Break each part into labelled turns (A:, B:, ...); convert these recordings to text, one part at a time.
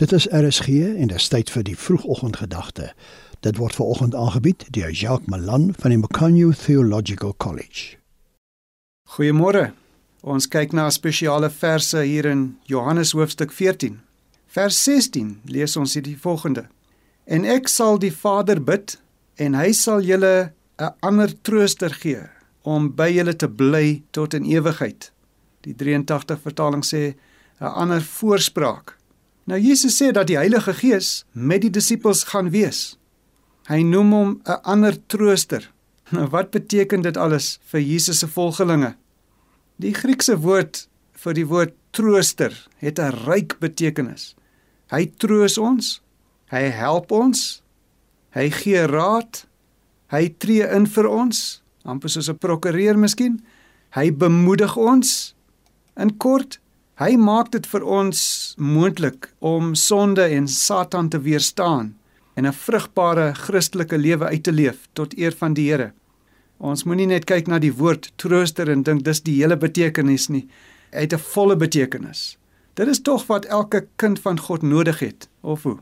A: Dit is RSG en dit is tyd vir die vroegoggendgedagte. Dit word veraloggend aangebied deur Jacques Malan van die Macanyu Theological College.
B: Goeiemôre. Ons kyk na spesiale verse hier in Johannes hoofstuk 14. Vers 16 lees ons hierdie volgende: En ek sal die Vader bid en hy sal julle 'n ander trooster gee om by julle te bly tot in ewigheid. Die 83 vertaling sê 'n ander voorspraak. Nou Jesus sê dat die Heilige Gees met die disippels gaan wees. Hy noem hom 'n ander trooster. Nou wat beteken dit alles vir Jesus se volgelinge? Die Griekse woord vir die woord trooster het 'n ryk betekenis. Hy troos ons, hy help ons, hy gee raad, hy tree in vir ons, amper soos 'n prokureur miskien. Hy bemoedig ons. In kort, Hy maak dit vir ons moontlik om sonde en Satan te weerstaan en 'n vrugbare Christelike lewe uit te leef tot eer van die Here. Ons moenie net kyk na die woord trooster en dink dis die hele betekenis nie. Hy het 'n volle betekenis. Dit is tog wat elke kind van God nodig het, of hoe?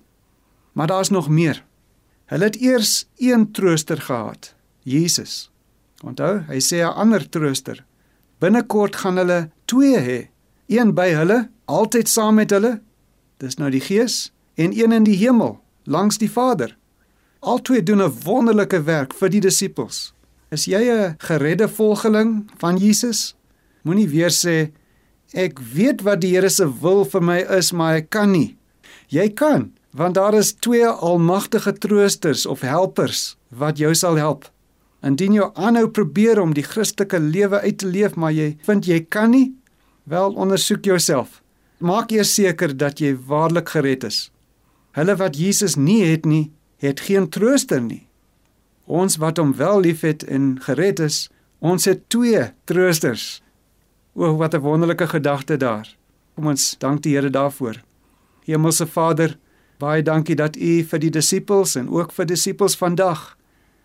B: Maar daar's nog meer. Hulle het eers een trooster gehad, Jesus. Onthou, hy sê 'n ander trooster. Binnekort gaan hulle twee hê een by hulle, altyd saam met hulle. Dis nou die Gees en een in die hemel, langs die Vader. Altwee doen 'n wonderlike werk vir die disippels. Is jy 'n geredde volgeling van Jesus? Moenie weer sê ek weet wat die Here se wil vir my is, maar ek kan nie. Jy kan, want daar is twee almagtige troosters of helpers wat jou sal help. Indien jy aanhou probeer om die Christelike lewe uit te leef, maar jy vind jy kan nie, Wel ondersoek jouself. Maak eers seker dat jy waarlik gered is. Hulle wat Jesus nie het nie, het geen trooster nie. Ons wat hom wel liefhet en gered is, ons het twee troosters. O, wat 'n wonderlike gedagte daar. Kom ons dank die Here daarvoor. Hemelse Vader, baie dankie dat U vir die disippels en ook vir disippels vandag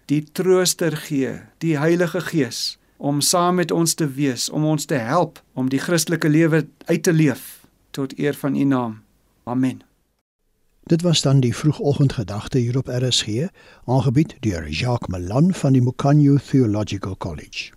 B: die trooster gee, die Heilige Gees om saam met ons te wees, om ons te help om die Christelike lewe uit te leef tot eer van U naam. Amen.
A: Dit was dan die vroegoggendgedagte hier op RSG, aangebied deur Jacques Malan van die Mukanyu Theological College.